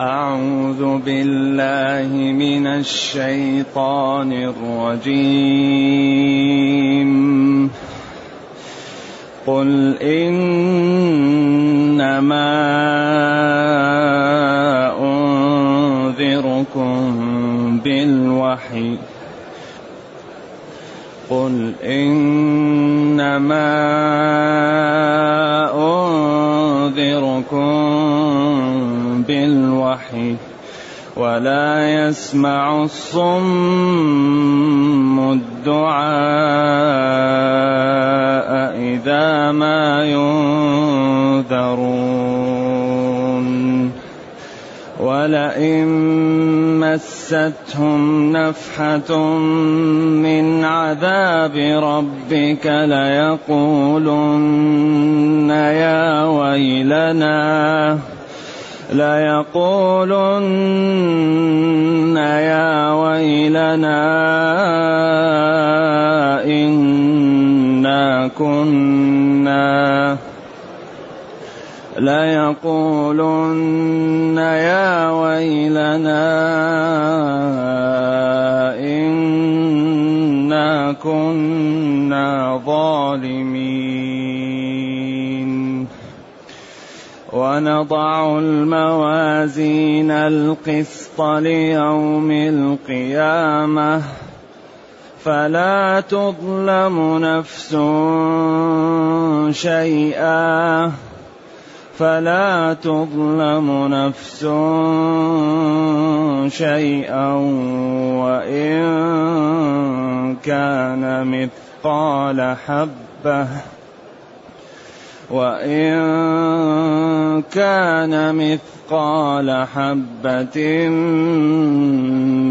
أعوذ بالله من الشيطان الرجيم. قل إنما أنذركم بالوحي. قل إنما أنذركم بالوحي ولا يسمع الصم الدعاء إذا ما ينذرون. ولئن مستهم نفحة من عذاب ربك ليقولن يا ويلنا. ليقولن يا ويلنا إنا كنا ليقولن يا ويلنا إنا كنا ظالمين ونضع الموازين القسط ليوم القيامة. فلا تظلم نفس شيئا. فلا تظلم نفس شيئا وإن كان مثقال حبة. وإن كان مثقال حبة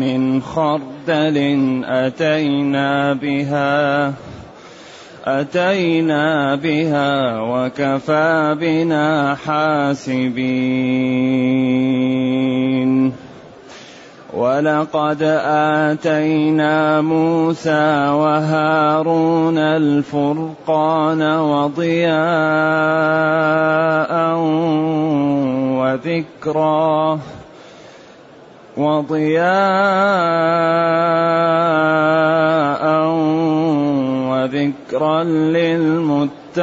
من خردل أتينا بها أتينا بها وكفى بنا حاسبين. ولقد آتينا موسى وهارون الفرقان وضياء وذكرا وضياء وذكرا للمتقين.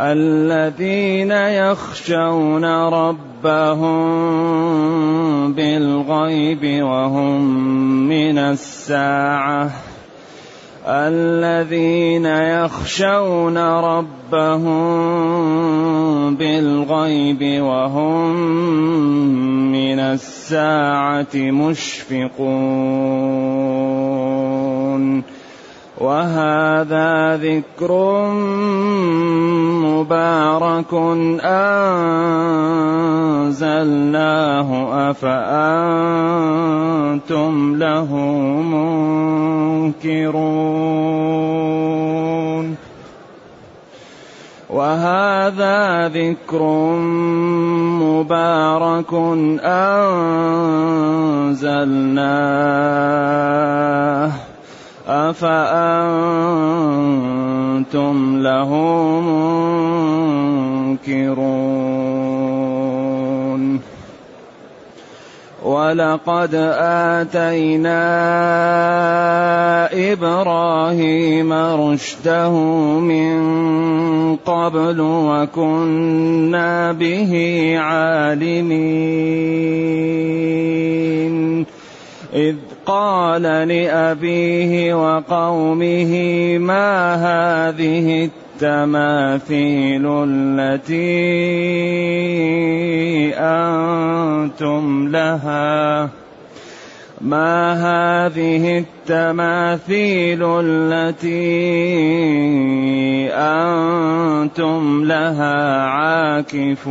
الذين يخشون ربهم بالغيب وهم من الساعة. الذين يخشون ربهم بالغيب وهم من الساعة مشفقون. وهذا ذكر مبارك أنزلناه أفأنتم له منكرون. وهذا ذكر مبارك أنزلناه. أفأنتم له منكرون؟ ولقد آتينا إبراهيم رشده من قبل وكنا به عالمين. إذ قال لأبيه وقومه ما هذه التماثيل التي أنتم لها؟ ما هذه التماثيل التي أنتم لها عاكفون؟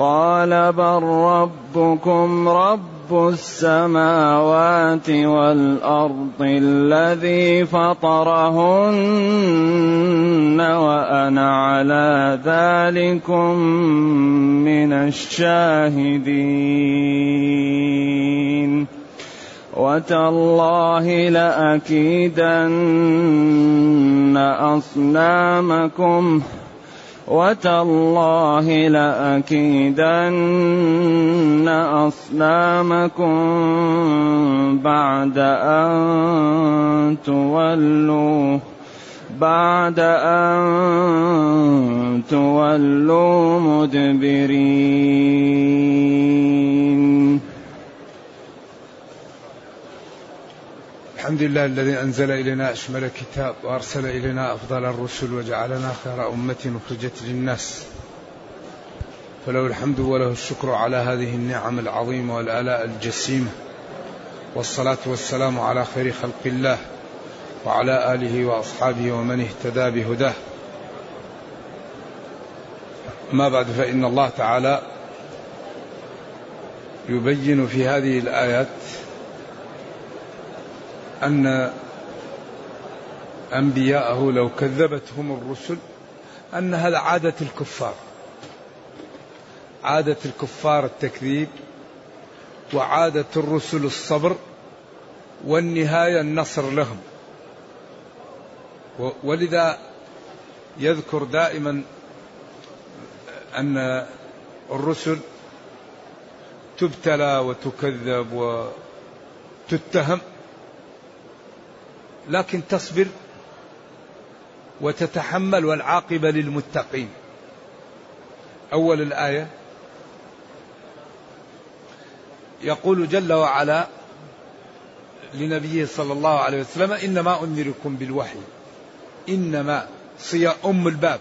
قال بل ربكم رب السماوات والأرض الذي فطرهن وأنا على ذلكم من الشاهدين. وتالله لأكيدن أصنامكم. وتالله لأكيدن أصنامكم بعد أن تولوا بعد أن تولوا مدبرين. الحمد لله الذي أنزل إلينا أشمل كتاب وأرسل إلينا أفضل الرسل وجعلنا خير أمة أخرجت للناس. فله الحمد وله الشكر على هذه النعم العظيمة والآلاء الجسيمة. والصلاة والسلام على خير خلق الله وعلى آله وأصحابه ومن اهتدى بهداه. ما بعد فإن الله تعالى يبين في هذه الآيات أن أنبياءه لو كذبتهم الرسل أن هذا عادة الكفار؟ عادة الكفار التكذيب وعادة الرسل الصبر والنهاية النصر لهم. ولذا يذكر دائما أن الرسل تبتلى وتكذب وتتهم لكن تصبر وتتحمل والعاقبة للمتقين. أول الآية. يقول جل وعلا لنبيه صلى الله عليه وسلم إنما أنذركم بالوحي. إنما صيا أم الباب.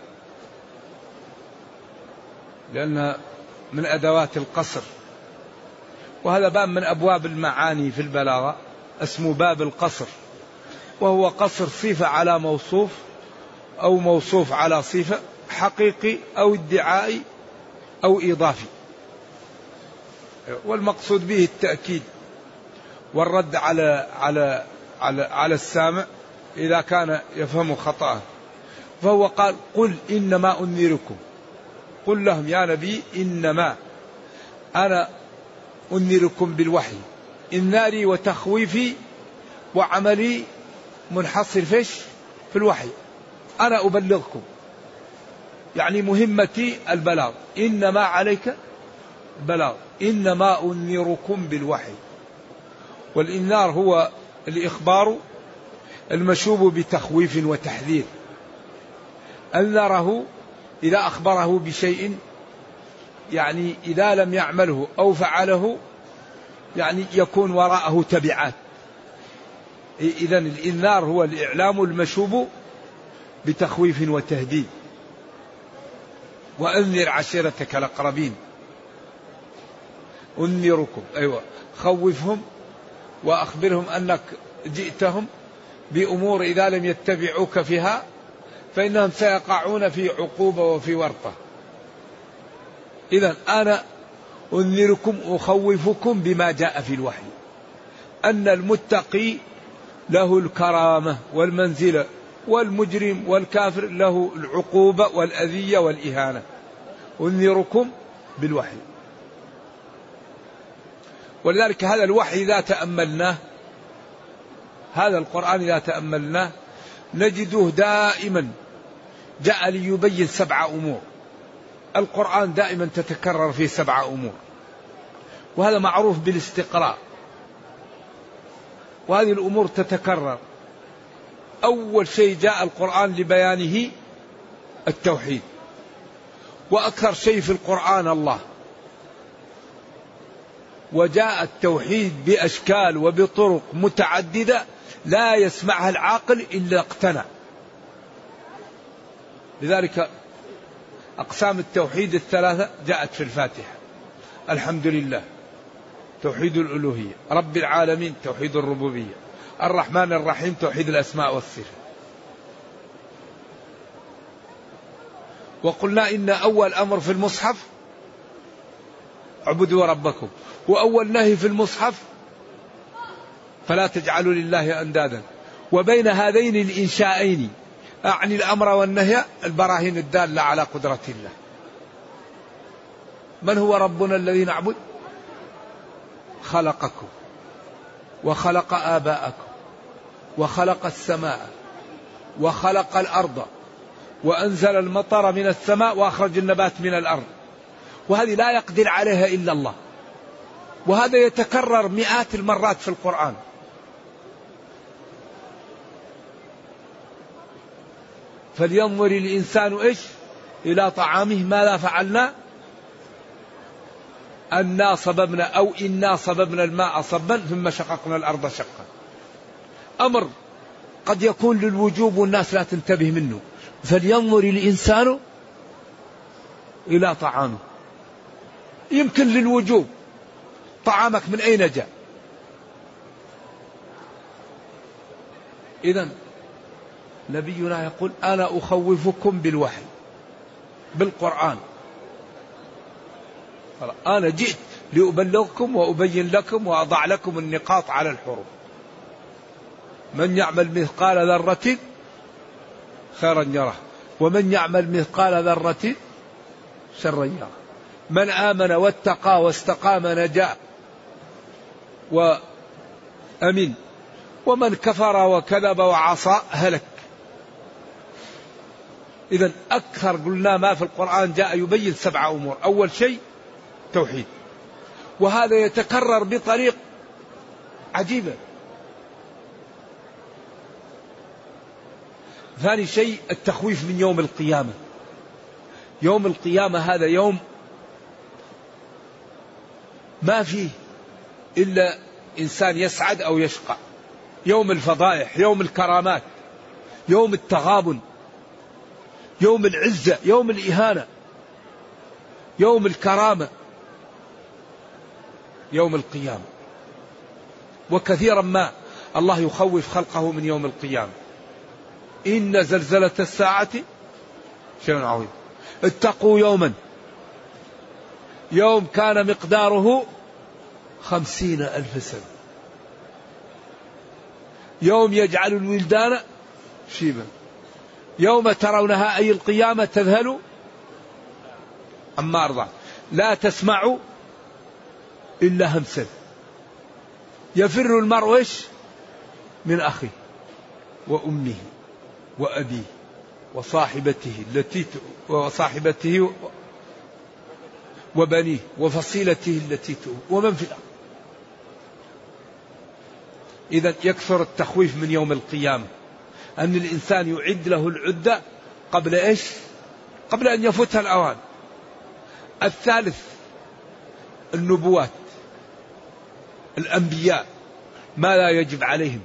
لأن من أدوات القصر. وهذا باب من أبواب المعاني في البلاغة. اسمه باب القصر. وهو قصر صفة على موصوف أو موصوف على صفة حقيقي أو ادعائي أو إضافي. والمقصود به التأكيد والرد على على على على السامع إذا كان يفهم خطأه. فهو قال قل إنما أنذركم. قل لهم يا نبي إنما أنا أنذركم بالوحي إنذاري وتخويفي وعملي منحصر فيش في الوحي. أنا أبلغكم. يعني مهمتي البلاغ. إنما عليك البلاغ إنما أنذركم بالوحي. والإنذار هو الإخبار المشوب بتخويف وتحذير. أنذره إذا أخبره بشيء يعني إذا لم يعمله أو فعله يعني يكون وراءه تبعات. إذا الإنذار هو الإعلام المشوب بتخويف وتهديد. وأنذر عشيرتك الأقربين. أنذركم أيوة. خوفهم وأخبرهم أنك جئتهم بأمور إذا لم يتبعوك فيها فإنهم سيقعون في عقوبة وفي ورطة. إذا أنا أنذركم أخوفكم بما جاء في الوحي. أن المتقي له الكرامة والمنزلة والمجرم والكافر له العقوبة والأذية والإهانة. أنذركم بالوحي. ولذلك هذا الوحي إذا تأملناه هذا القرآن إذا تأملناه نجده دائما. جاء ليبين سبع أمور. القرآن دائما تتكرر فيه سبع أمور. وهذا معروف بالاستقراء. وهذه الأمور تتكرر. أول شيء جاء القرآن لبيانه التوحيد. وأكثر شيء في القرآن الله. وجاء التوحيد بأشكال وبطرق متعددة لا يسمعها العاقل إلا اقتنع. لذلك أقسام التوحيد الثلاثة جاءت في الفاتحة. الحمد لله. توحيد الألوهية. رب العالمين توحيد الربوبية. الرحمن الرحيم توحيد الأسماء والصفات. وقلنا إن أول أمر في المصحف اعبدوا ربكم. وأول نهي في المصحف فلا تجعلوا لله أندادا. وبين هذين الإنشائين أعني الأمر والنهي البراهين الدالة على قدرة الله. من هو ربنا الذي نعبد؟ خلقكم وخلق آباءكم وخلق السماء وخلق الأرض وأنزل المطر من السماء وأخرج النبات من الأرض. وهذه لا يقدر عليها إلا الله. وهذا يتكرر مئات المرات في القرآن. فلينظر الإنسان إيش؟ إلى طعامه ماذا فعلنا؟ أنا صببنا أو إنا صببنا الماء صبا ثم شققنا الأرض شقا. أمر قد يكون للوجوب والناس لا تنتبه منه. فلينظر الإنسان إلى طعامه. يمكن للوجوب. طعامك من أين جاء؟ إذا نبينا يقول أنا أخوفكم بالوحي بالقرآن. أنا جئت لأبلغكم وأبين لكم وأضع لكم النقاط على الحروف. من يعمل مثقال ذرة خيرا يره. ومن يعمل مثقال ذرة شرا يره. من آمن واتقى واستقام نجا وأمن. ومن كفر وكذب وعصى هلك. إذا أكثر قلنا ما في القرآن جاء يبين سبع أمور. أول شيء توحيد وهذا يتكرر بطريق عجيبة. ثاني شيء التخويف من يوم القيامة. يوم القيامة هذا يوم ما فيه إلا إنسان يسعد أو يشقى. يوم الفضائح يوم الكرامات يوم التغابن يوم العزة يوم الإهانة يوم الكرامة. يوم القيامة. وكثيرا ما الله يخوف خلقه من يوم القيامة. إن زلزلة الساعة شيء عظيم. اتقوا يوما. يوم كان مقداره خمسين ألف سنة. يوم يجعل الولدان شيبا. يوم ترونها أي القيامة تذهل. أما أرضع لا تسمع إلا همسا. يفر المرء من أخيه وأمه وأبيه وصاحبته التي وصاحبته وبنيه وفصيلته التي ومن في الأرض. إذا يكثر التخويف من يوم القيامة. أن الإنسان يعد له العدة قبل إيش؟ قبل أن يفوتها الأوان. الثالث النبوات. الأنبياء ما لا يجب عليهم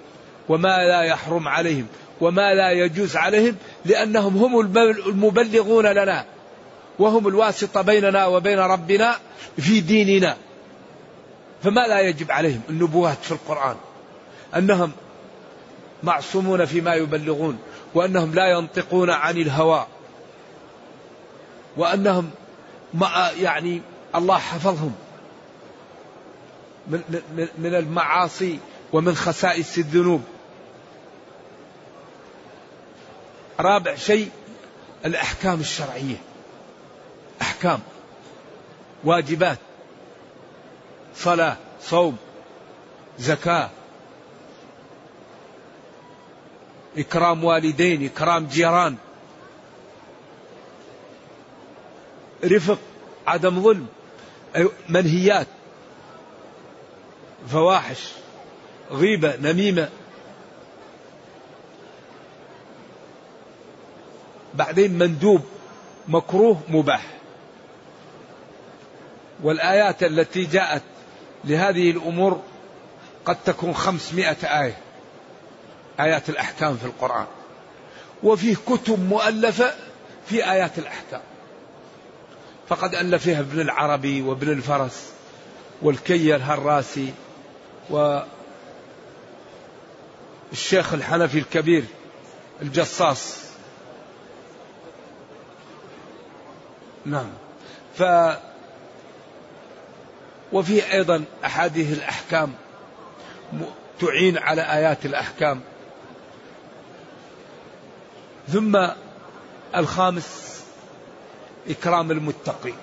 وما لا يحرم عليهم وما لا يجوز عليهم لأنهم هم المبلغون لنا وهم الواسطة بيننا وبين ربنا في ديننا. فما لا يجب عليهم النبوات في القرآن أنهم معصومون فيما يبلغون وأنهم لا ينطقون عن الهوى وأنهم يعني الله حفظهم. من, من, من المعاصي ومن خسائس الذنوب. رابع شيء الأحكام الشرعية. أحكام واجبات. صلاة صوم زكاة. إكرام والدين إكرام جيران. رفق عدم ظلم منهيات. فواحش غيبة نميمة. بعدين مندوب مكروه مباح. والآيات التي جاءت لهذه الأمور قد تكون خمسمائة آية آيات الأحكام في القرآن. وفيه كتب مؤلفة في آيات الأحكام. فقد ألفها ابن العربي وابن الفرس والكي الهراسي والشيخ الحنفي الكبير الجصاص. نعم. ف وفيه أيضا أحاديث الأحكام تعين على آيات الأحكام. ثم الخامس إكرام المتقين.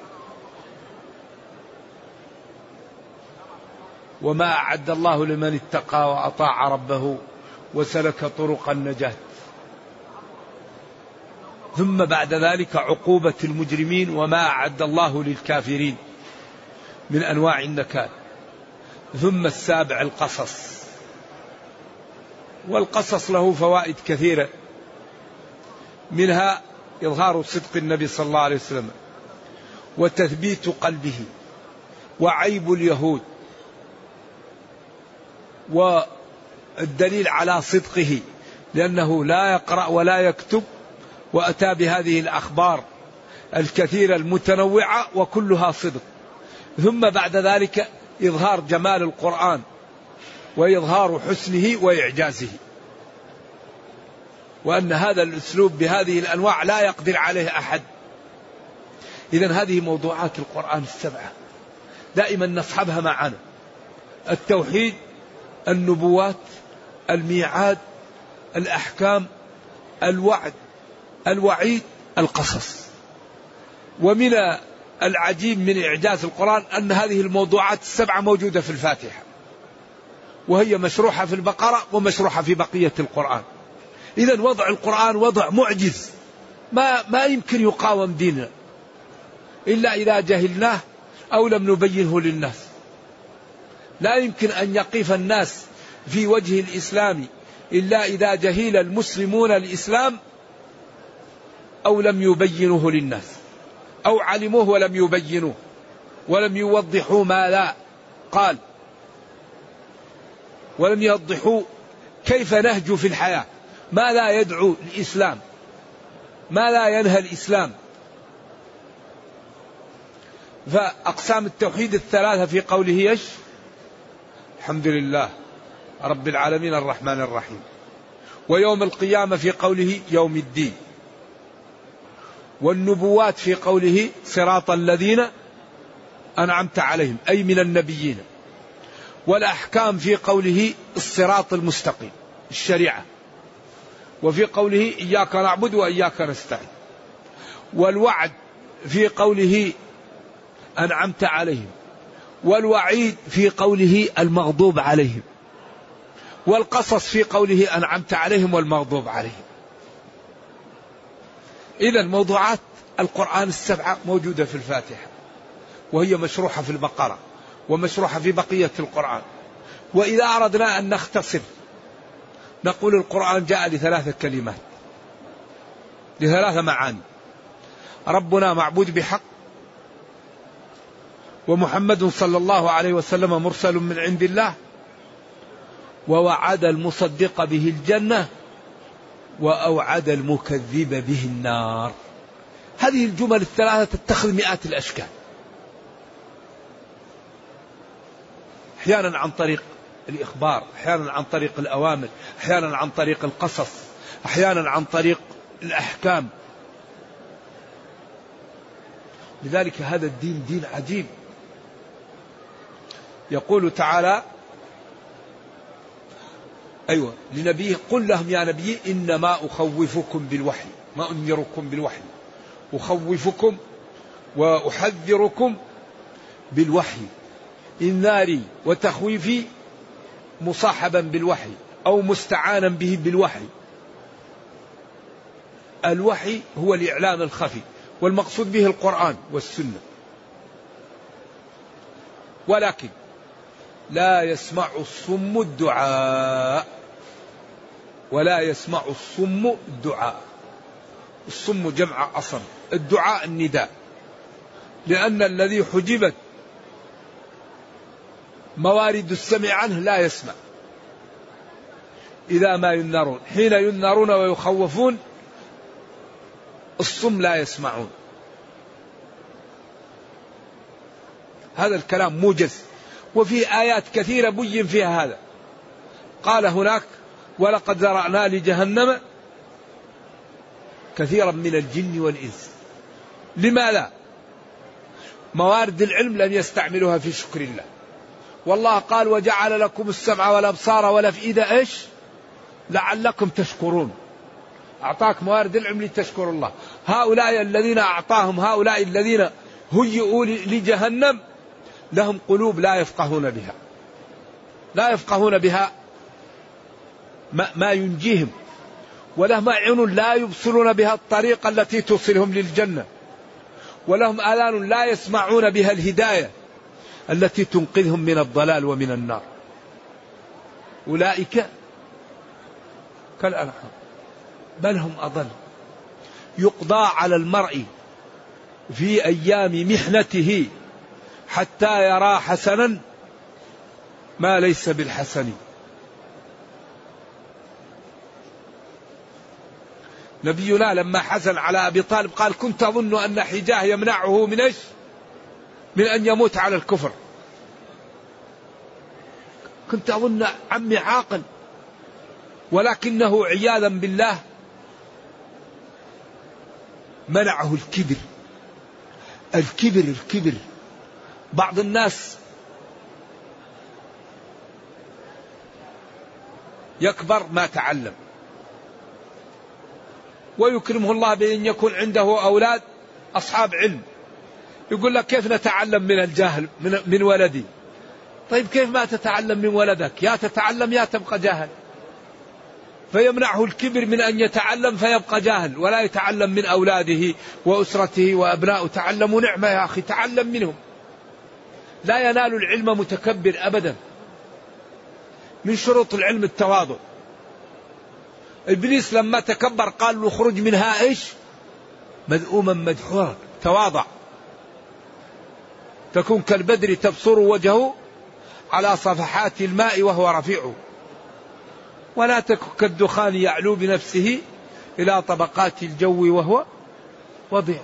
وما أعد الله لمن اتقى وأطاع ربه وسلك طرق النجاة. ثم بعد ذلك عقوبة المجرمين وما أعد الله للكافرين من أنواع النكال. ثم السابع القصص. والقصص له فوائد كثيرة. منها إظهار صدق النبي صلى الله عليه وسلم وتثبيت قلبه وعيب اليهود والدليل على صدقه لأنه لا يقرأ ولا يكتب وأتى بهذه الأخبار الكثيرة المتنوعة وكلها صدق. ثم بعد ذلك إظهار جمال القرآن وإظهار حسنه وإعجازه. وأن هذا الأسلوب بهذه الأنواع لا يقدر عليه أحد. إذا هذه موضوعات القرآن السبعة. دائما نصحبها معنا التوحيد النبوات الميعاد الأحكام الوعد الوعيد القصص. ومن العجيب من إعجاز القرآن أن هذه الموضوعات السبعة موجودة في الفاتحة. وهي مشروحة في البقرة ومشروحة في بقية القرآن. إذا وضع القرآن وضع معجز. ما ما يمكن يقاوم ديننا. إلا إذا جهلناه أو لم نبينه للناس. لا يمكن أن يقف الناس في وجه الإسلام إلا إذا جهل المسلمون الإسلام أو لم يبينوه للناس أو علموه ولم يبينوه ولم يوضحوا ما لا قال ولم يوضحوا كيف نهج في الحياة ما لا يدعو الإسلام ما لا ينهى الإسلام فأقسام التوحيد الثلاثة في قوله إيش؟ الحمد لله رب العالمين الرحمن الرحيم. ويوم القيامة في قوله يوم الدين. والنبوات في قوله صراط الذين أنعمت عليهم أي من النبيين. والأحكام في قوله الصراط المستقيم الشريعة. وفي قوله إياك نعبد وإياك نستعين. والوعد في قوله أنعمت عليهم. والوعيد في قوله المغضوب عليهم. والقصص في قوله أنعمت عليهم والمغضوب عليهم. إذا موضوعات القرآن السبعة موجودة في الفاتحة. وهي مشروحة في البقرة ومشروحة في بقية القرآن. وإذا أردنا أن نختصر نقول القرآن جاء لثلاثة كلمات لثلاثة معاني. ربنا معبود بحق ومحمد صلى الله عليه وسلم مرسل من عند الله ووعد المصدق به الجنة وأوعد المكذب به النار. هذه الجمل الثلاثة تتخذ مئات الأشكال. أحيانا عن طريق الإخبار أحيانا عن طريق الأوامر أحيانا عن طريق القصص أحيانا عن طريق الأحكام. لذلك هذا الدين دين عجيب. يقول تعالى أيوة لنبيه قل لهم يا نبي إنما أخوفكم بالوحي ما أنذركم بالوحي أخوفكم وأحذركم بالوحي إنذاري وتخويفي مصاحبا بالوحي أو مستعانا به بالوحي. الوحي هو الإعلام الخفي والمقصود به القرآن والسنة. ولكن لا يسمع الصم الدعاء. ولا يسمع الصم الدعاء. الصم جمع أصم الدعاء النداء. لأن الذي حجبت موارد السمع عنه لا يسمع. إذا ما ينذرون حين ينذرون ويخوفون الصم لا يسمعون. هذا الكلام موجز. وفي آيات كثيرة بين فيها هذا. قال هناك ولقد زرعنا لجهنم كثيرا من الجن والإنس. لماذا؟ موارد العلم لم يستعملوها في شكر الله. والله قال وجعل لكم السمع والأبصار والأفئدة إيش؟ لعلكم تشكرون. أعطاك موارد العلم لتشكر الله. هؤلاء الذين أعطاهم هؤلاء الذين هيئوا لجهنم لهم قلوب لا يفقهون بها. لا يفقهون بها ما, ما ينجيهم ولهم أعين لا يبصرون بها الطريقة التي توصلهم للجنة ولهم آذان لا يسمعون بها الهداية التي تنقذهم من الضلال ومن النار. أولئك كالأنعام بل هم أضل. يقضى على المرء في أيام محنته حتى يرى حسنا ما ليس بالحسن نبينا لما حزن على أبي طالب قال كنت اظن أن حجاه يمنعه من إيش؟ من أن يموت على الكفر. كنت أظن عمي عاقل ولكنه عياذا بالله منعه الكبر. الكبر الكبر بعض الناس يكبر ما تعلم. ويكرمه الله بأن يكون عنده أولاد أصحاب علم. يقول لك كيف نتعلم من الجاهل من, من ولدي؟ طيب كيف ما تتعلم من ولدك؟ يا تتعلم يا تبقى جاهل. فيمنعه الكبر من أن يتعلم فيبقى جاهل. ولا يتعلم من أولاده وأسرته وأبنائه. تعلموا نعمة يا أخي تعلم منهم. لا ينال العلم متكبر أبدا من شروط العلم التواضع. إبليس لما تكبر قال له اخرج منها إيش؟ مذءوما مدحورا. تواضع. تكون كالبدر تبصر وجهه على صفحات الماء وهو رفيع. ولا تكن كالدخان يعلو بنفسه إلى طبقات الجو وهو وضيع.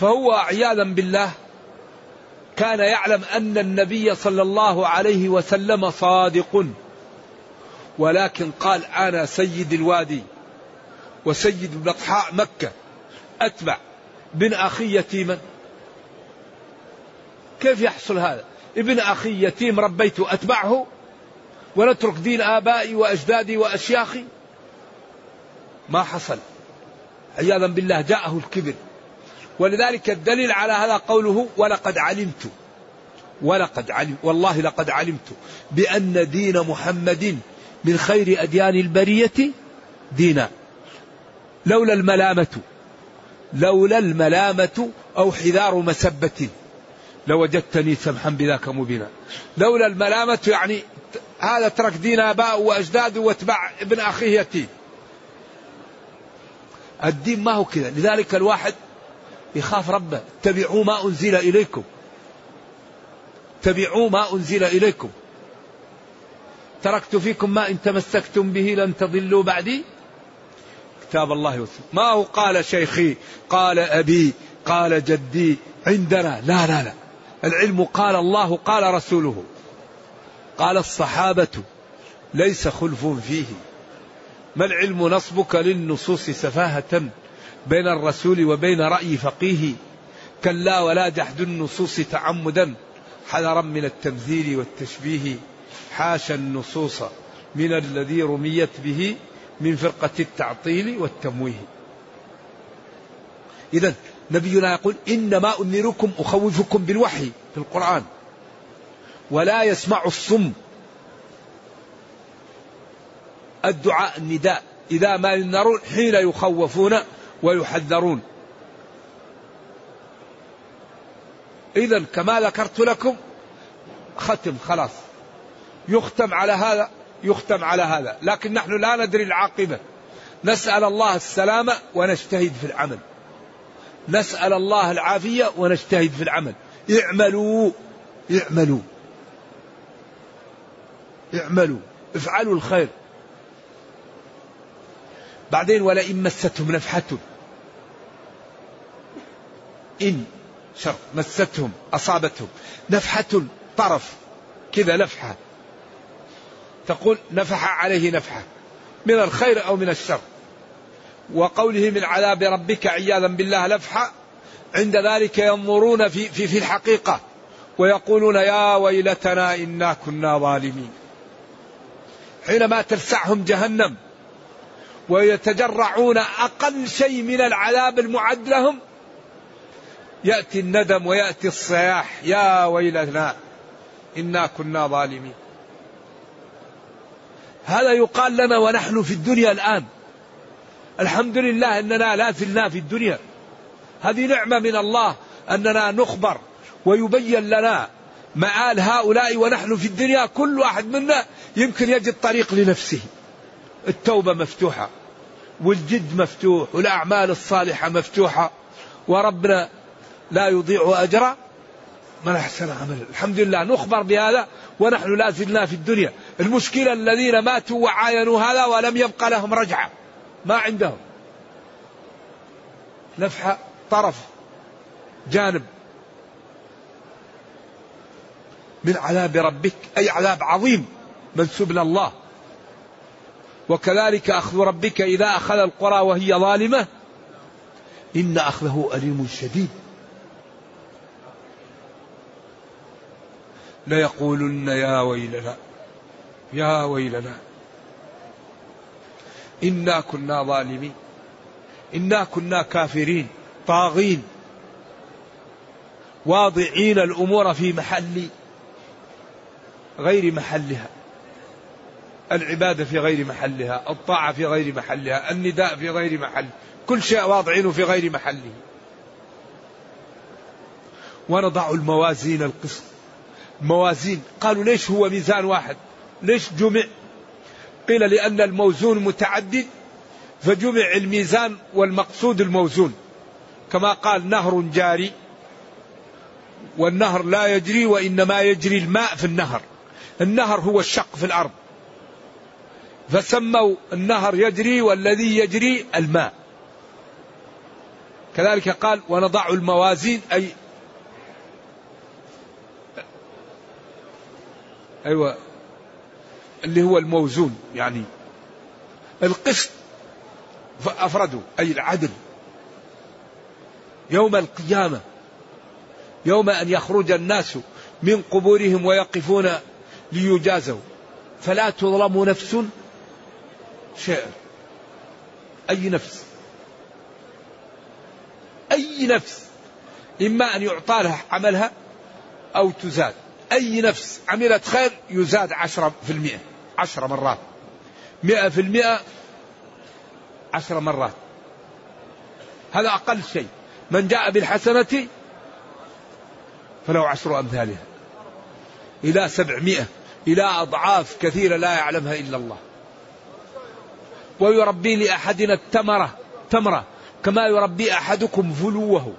فهو عياذا بالله كان يعلم أن النبي صلى الله عليه وسلم صادق. ولكن قال أنا سيد الوادي وسيد بطحاء مكة. أتبع بن أخي يتيما. كيف يحصل هذا؟ ابن أخي يتيم ربيته أتبعه ونترك دين آبائي وأجدادي وأشياخي. ما حصل. عياذا بالله جاءه الكبر. ولذلك الدليل على هذا قوله ولقد علمت. ولقد علم والله لقد علمت بأن دين محمد من خير أديان البرية دينا. لولا الملامة لولا الملامة أو حذار مسبة لوجدتني سمحا بذاك مبينا. لولا الملامة يعني هذا ترك دين آباء وأجداده واتبع ابن أخيه يتيم. الدين ما هو كذا. لذلك الواحد يخاف ربه. اتبعوا ما أنزل إليكم. اتبعوا ما أنزل إليكم. تركت فيكم ما إن تمسكتم به لن تضلوا بعدي. كتاب الله وسلم ما هو؟ قال شيخي قال أبي قال جدي عندنا. لا لا لا. العلم قال الله قال رسوله. قال الصحابة ليس خلف فيه. ما العلم نصبك للنصوص سفاهة؟ بين الرسول وبين رأي فقيه. كلا ولا جحد النصوص تعمدا حذرا من التمثيل والتشبيه. حاشا النصوص من الذي رميت به من فرقة التعطيل والتمويه. إذا نبينا يقول إنما أنذركم أخوفكم بالوحي في القرآن. ولا يسمع الصم. الدعاء النداء. إذا ما ينذرون حين يخوفون ويحذرون. إذا كما ذكرت لكم ختم خلاص. يختم على هذا يختم على هذا. لكن نحن لا ندري العاقبة. نسأل الله السلامة ونجتهد في العمل. نسأل الله العافية ونجتهد في العمل. اعملوا اعملوا. اعملوا. افعلوا الخير. بعدين ولئن مستهم نفحة إن شر مستهم أصابتهم. نفحة طرف كذا نفحة. تقول نفح عليه نفحة من الخير أو من الشر. وقوله من عذاب ربك عياذا بالله نفحة عند ذلك ينظرون في, في, في الحقيقة ويقولون يا ويلتنا إنا كنا ظالمين. حينما تلسعهم جهنم ويتجرعون أقل شيء من العذاب المعد لهم. يأتي الندم ويأتي الصياح. يا ويلنا إنا كنا ظالمين. هذا يقال لنا ونحن في الدنيا الآن. الحمد لله أننا لا زلنا في الدنيا. هذه نعمة من الله أننا نخبر ويبين لنا مآل هؤلاء ونحن في الدنيا. كل واحد منا يمكن يجد طريق لنفسه. التوبة مفتوحة والجد مفتوح والأعمال الصالحة مفتوحة وربنا لا يضيع أجر من أحسن عمل الحمد لله نخبر بهذا ونحن لا زلنا في الدنيا. المشكلة الذين ماتوا وعاينوا هذا ولم يبقى لهم رجعة. ما عندهم. نفحة طرف جانب من عذاب ربك أي عذاب عظيم منسوب لله وكذلك أخذ ربك إذا أخذ القرى وهي ظالمة إن أخذه أليم شديد. ليقولن يا ويلنا يا ويلنا إنا كنا ظالمين إنا كنا كافرين طاغين واضعين الأمور في محل غير محلها. العبادة في غير محلها الطاعة في غير محلها النداء في غير محل كل شيء واضعينه في غير محله. ونضع الموازين القسط. موازين. قالوا ليش هو ميزان واحد؟ ليش جمع؟ قيل لأن الموزون متعدد فجمع الميزان والمقصود الموزون. كما قال نهر جاري والنهر لا يجري وإنما يجري الماء في النهر. النهر هو الشق في الأرض. فسموا النهر يجري والذي يجري الماء. كذلك قال ونضع الموازين أي أيوة اللي هو الموزون يعني القسط فأفردوا أي العدل. يوم القيامة يوم أن يخرج الناس من قبورهم ويقفون ليجازوا. فلا تظلم نفس شيئا أي نفس. أي نفس. إما أن يعطى لها عملها أو تزاد. أي نفس. عملت خير يزاد عشرة في المئة. عشرة مرات. مئة في المئة عشر مرات. هذا أقل شيء. من جاء بالحسنة فله عشر أمثالها. إلى سبعمائة إلى أضعاف كثيرة لا يعلمها إلا الله. ويربي لأحدنا التمرة تمرة. كما يربي أحدكم فلوه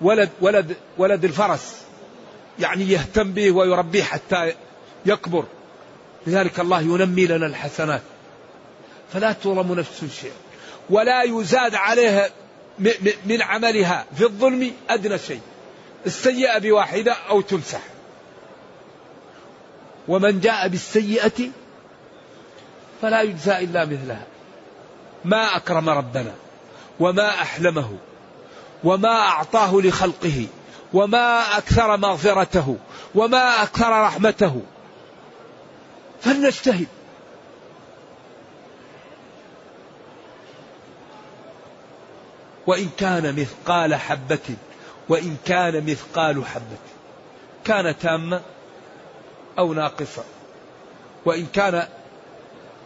ولد ولد ولد الفرس. يعني يهتم به ويربيه حتى يكبر. لذلك الله ينمي لنا الحسنات. فلا تظلم نفس شيء. ولا يزاد عليها من عملها في الظلم أدنى شيء. السيئة بواحدة أو تمسح ومن جاء بالسيئة فلا يجزى إلا مثلها. ما أكرم ربنا وما أحلمه وما أعطاه لخلقه وما أكثر مغفرته وما أكثر رحمته. فلنجتهد. وإن كان مثقال حبة وإن كان مثقال حبة. كان تاما أو ناقصا. وإن كان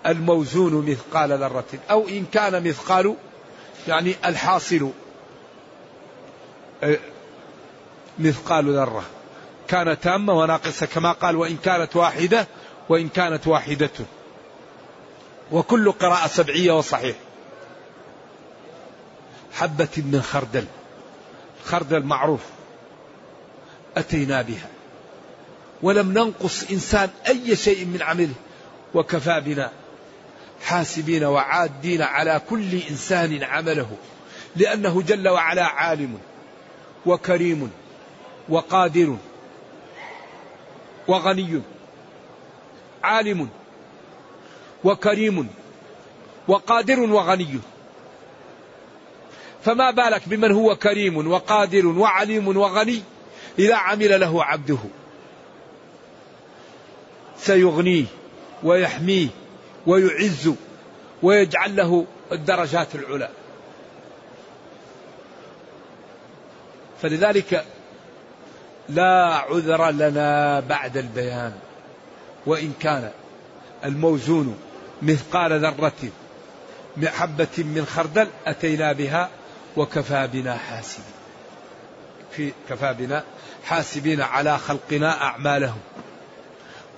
الموزون مثقال ذرة أو إن كان مثقال يعني الحاصل. آه، مثقال ذرة. كان تامة وناقصة كما قال وإن كانت واحدة وإن كانت واحدة. وكل قراءة سبعية وصحيح. حبة من خردل. خردل معروف. أتينا بها. ولم ننقص إنسان أي شيء من عمله وكفى بنا. حاسبين وعادين على كل إنسان عمله لأنه جل وعلا عالم وكريم وقادر وغني عالم وكريم وقادر وغني. فما بالك بمن هو كريم وقادر وعليم وغني؟ إذا عمل له عبده سيغنيه ويحميه ويعز ويجعل له الدرجات العلى. فلذلك لا عذر لنا بعد البيان. وإن كان الموزون مثقال ذرة حبة من خردل أتينا بها وكفى بنا حاسبين. في كفى بنا حاسبين على خلقنا أعمالهم.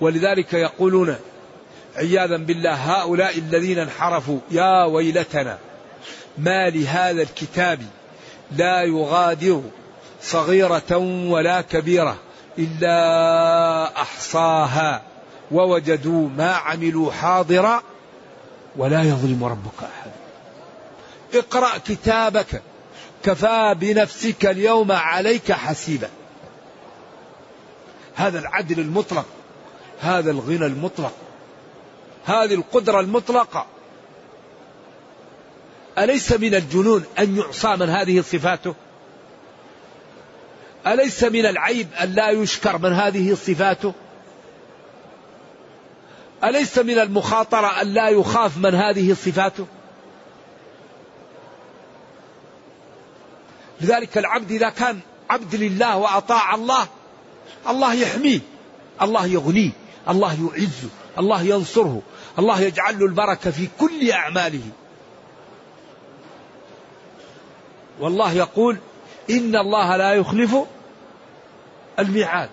ولذلك يقولون عياذا بالله هؤلاء الذين انحرفوا يا ويلتنا ما لهذا الكتاب لا يغادر صغيرة ولا كبيرة إلا أحصاها ووجدوا ما عملوا حاضرا ولا يظلم ربك أحد. اقرأ كتابك كفى بنفسك اليوم عليك حسيبا. هذا العدل المطلق هذا الغنى المطلق. هذه القدرة المطلقة. أليس من الجنون أن يعصى من هذه صفاته؟ أليس من العيب أن لا يشكر من هذه صفاته؟ أليس من المخاطرة أن لا يخاف من هذه صفاته؟ لذلك العبد إذا كان عبد لله وأطاع الله الله يحميه الله يغنيه الله يعزه الله ينصره الله يجعل له البركة في كل أعماله. والله يقول إن الله لا يخلف الميعاد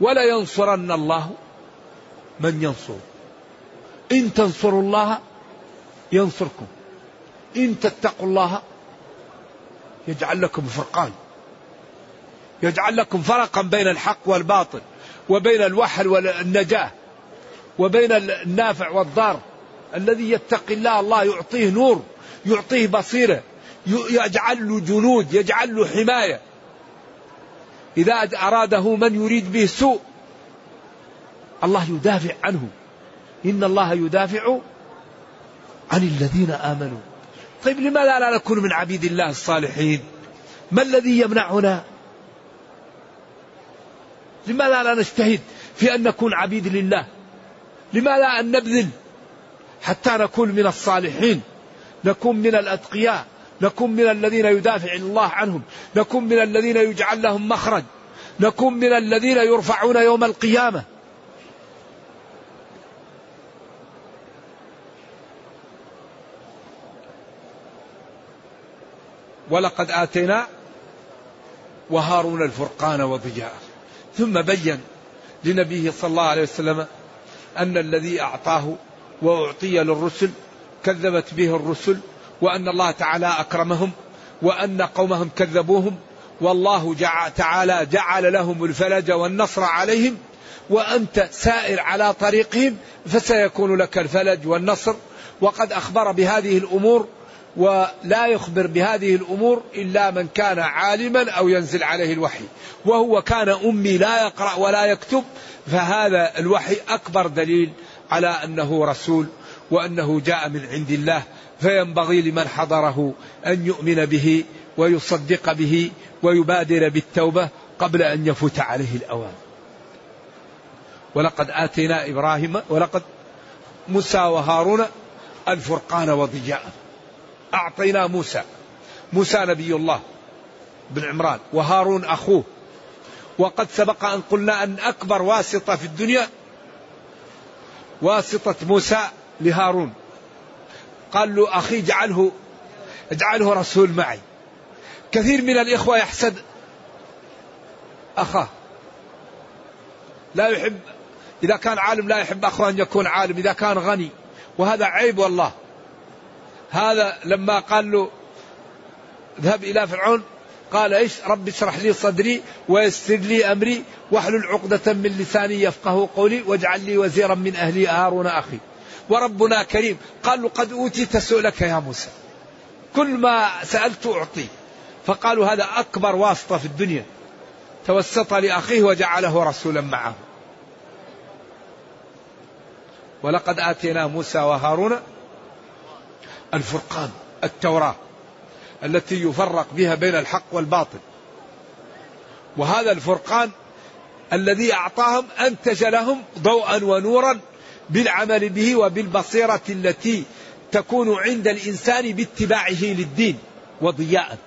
ولا ينصرن الله من ينصر إن تنصروا الله ينصركم إن تتقوا الله يجعل لكم فرقان. يجعل لكم فرقا بين الحق والباطل وبين الوحل والنجاة. وبين النافع والضار الذي يتقي الله الله يعطيه نور يعطيه بصيرة يجعل له جنود يجعل له حماية. إذا أراده من يريد به سوء الله يدافع عنه. إن الله يدافع عن الذين آمنوا. طيب لماذا لا نكون من عبيد الله الصالحين؟ ما الذي يمنعنا؟ لماذا لا نجتهد في أن نكون عبيد لله؟ لماذا أن نبذل حتى نكون من الصالحين. نكون من الأتقياء. نكون من الذين يدافع الله عنهم. نكون من الذين يجعل لهم مخرج. نكون من الذين يرفعون يوم القيامة. ولقد آتينا وهارون الفرقان وضياء ثم بين لنبيه صلى الله عليه وسلم أن الذي أعطاه وأعطي للرسل كذبت به الرسل وأن الله تعالى أكرمهم وأن قومهم كذبوهم والله تعالى جعل لهم الفلج والنصر عليهم وأنت سائر على طريقهم فسيكون لك الفلج والنصر. وقد أخبر بهذه الأمور ولا يخبر بهذه الأمور إلا من كان عالما أو ينزل عليه الوحي وهو كان أمي لا يقرأ ولا يكتب فهذا الوحي أكبر دليل على أنه رسول وأنه جاء من عند الله فينبغي لمن حضره أن يؤمن به ويصدق به ويبادر بالتوبة قبل أن يفوت عليه الأوان. ولقد آتينا إبراهيم ولقد موسى وهارون الفرقان وضياء. أعطينا موسى. موسى نبي الله بن عمران وهارون أخوه. وقد سبق أن قلنا أن أكبر واسطة في الدنيا واسطة موسى لهارون. قال له أخي اجعله اجعله رسول معي. كثير من الإخوة يحسد أخاه. لا يحب إذا كان عالم لا يحب أخوه أن يكون عالم إذا كان غني. وهذا عيب والله. هذا لما قال له اذهب إلى فرعون قال إيش؟ رب اشرح لي صدري ويسر لي أمري واحلل عقدة من لساني يفقه قولي واجعل لي وزيرا من أهلي هارون أخي. وربنا كريم. قال له قد أوتيت سؤلك يا موسى. كل ما سألت أعطي. فقالوا هذا أكبر واسطة في الدنيا. توسط لأخيه وجعله رسولا معه. ولقد آتينا موسى وهارون الفرقان التوراة التي يفرق بها بين الحق والباطل. وهذا الفرقان الذي أعطاهم أنتج لهم ضوءا ونورا بالعمل به وبالبصيرة التي تكون عند الإنسان باتباعه للدين وضياء.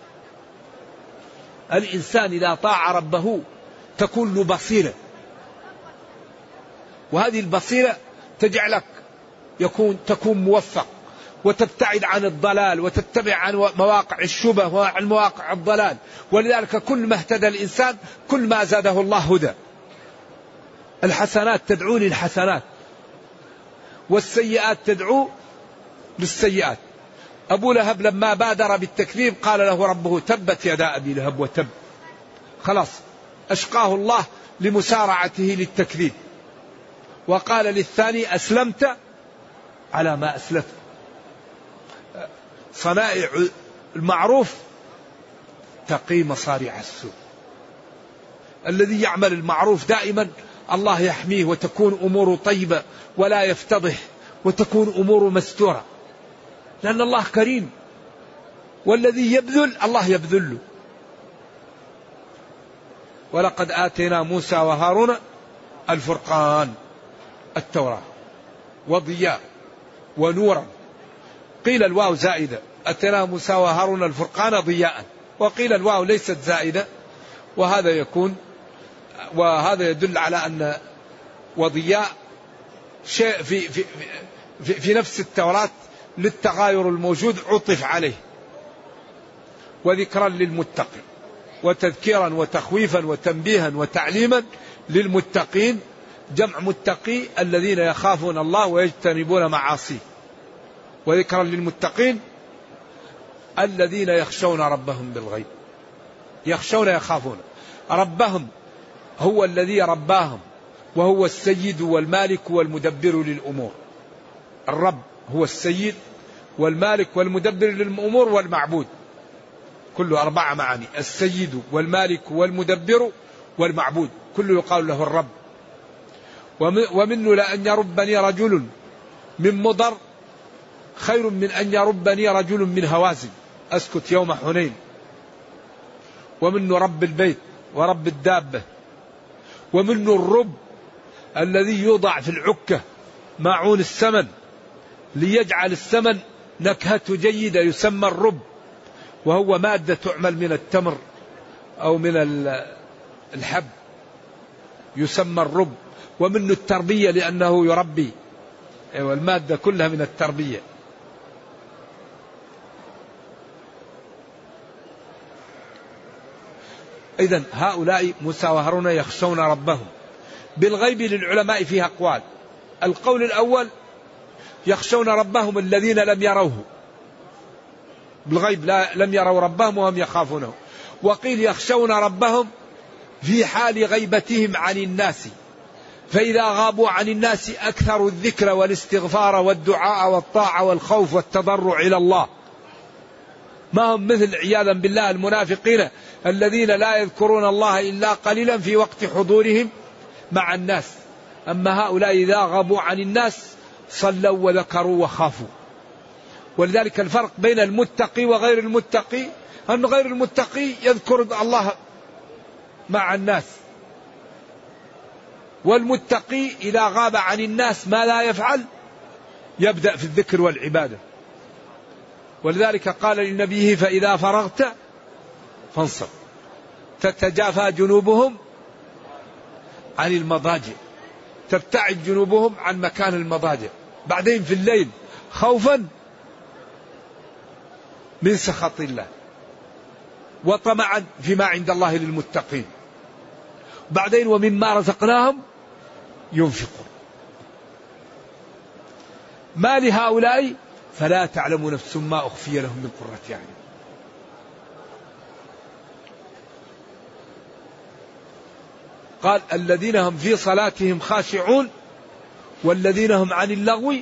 الإنسان إذا طاع ربه تكون له بصيرة. وهذه البصيرة تجعلك يكون تكون موفق. وتبتعد عن الضلال وتتبع عن مواقع الشبه وعن مواقع الضلال. ولذلك كل ما اهتدى الإنسان كل ما زاده الله هدى. الحسنات تدعو للحسنات. والسيئات تدعو للسيئات. أبو لهب لما بادر بالتكذيب قال له ربه تبت يدا أبي لهب وتب. خلاص أشقاه الله لمسارعته للتكذيب. وقال للثاني أسلمت على ما أسلفت. صنائع المعروف تقي مصارع السوء. الذي يعمل المعروف دائما الله يحميه وتكون أموره طيبة ولا يفتضح وتكون أموره مستورة. لأن الله كريم. والذي يبذل الله يبذل. له ولقد آتينا موسى وهارون الفرقان التوراة. وضياء ونورا. قيل الواو زائدة. أتنا موسى وهارون الفرقان ضياء. وقيل الواو ليست زائدة. وهذا يكون وهذا يدل على أن وضياء شيء في, في, في, في نفس التوراة للتغاير الموجود عطف عليه. وذكرا للمتقين. وتذكيرا وتخويفا وتنبيها وتعليما للمتقين. جمع متقي الذين يخافون الله ويجتنبون معاصيه. وذكرا للمتقين الذين يخشون ربهم بالغيب. يخشون يخافون. ربهم هو الذي رباهم وهو السيد والمالك والمدبر للأمور. الرب هو السيد والمالك والمدبر للأمور والمعبود. كله أربع معاني. السيد والمالك والمدبر والمعبود. كله يقال له الرب. ومنه لأن يربني رجل من مضر خير من أن يربني رجل من هوازن. أسكت يوم حنين. ومنه رب البيت ورب الدابة. ومنه الرب الذي يوضع في العكة ماعون السمن. ليجعل السمن نكهته جيدة يسمى الرب. وهو مادة تعمل من التمر أو من الحب. يسمى الرب. ومنه التربية لأنه يربي. أيوة المادة كلها من التربية. إذا هؤلاء موسى يخشون ربهم. بالغيب للعلماء فيها أقوال. القول الأول يخشون ربهم الذين لم يروه. بالغيب لا لم يروا ربهم وهم يخافونه. وقيل يخشون ربهم في حال غيبتهم عن الناس. فإذا غابوا عن الناس أكثروا الذكر والاستغفار والدعاء والطاعة والخوف والتضرع إلى الله. ما هم مثل عياذا بالله المنافقين الذين لا يذكرون الله إلا قليلا في وقت حضورهم مع الناس. أما هؤلاء إذا غابوا عن الناس صلوا وذكروا وخافوا. ولذلك الفرق بين المتقي وغير المتقي أن غير المتقي يذكر الله مع الناس. والمتقي إذا غاب عن الناس ما لا يفعل يبدأ في الذكر والعبادة. ولذلك قال لنبيه فإذا فرغت فانصب. تتجافى جنوبهم عن المضاجع. تبتعد جنوبهم عن مكان المضاجع. بعدين في الليل خوفا من سخط الله. وطمعا فيما عند الله للمتقين. بعدين ومما رزقناهم ينفقون. ما لهؤلاء فلا تعلم نفس ما أخفي لهم من قرة أعين قال الذين هم في صلاتهم خاشعون والذين هم عن اللغو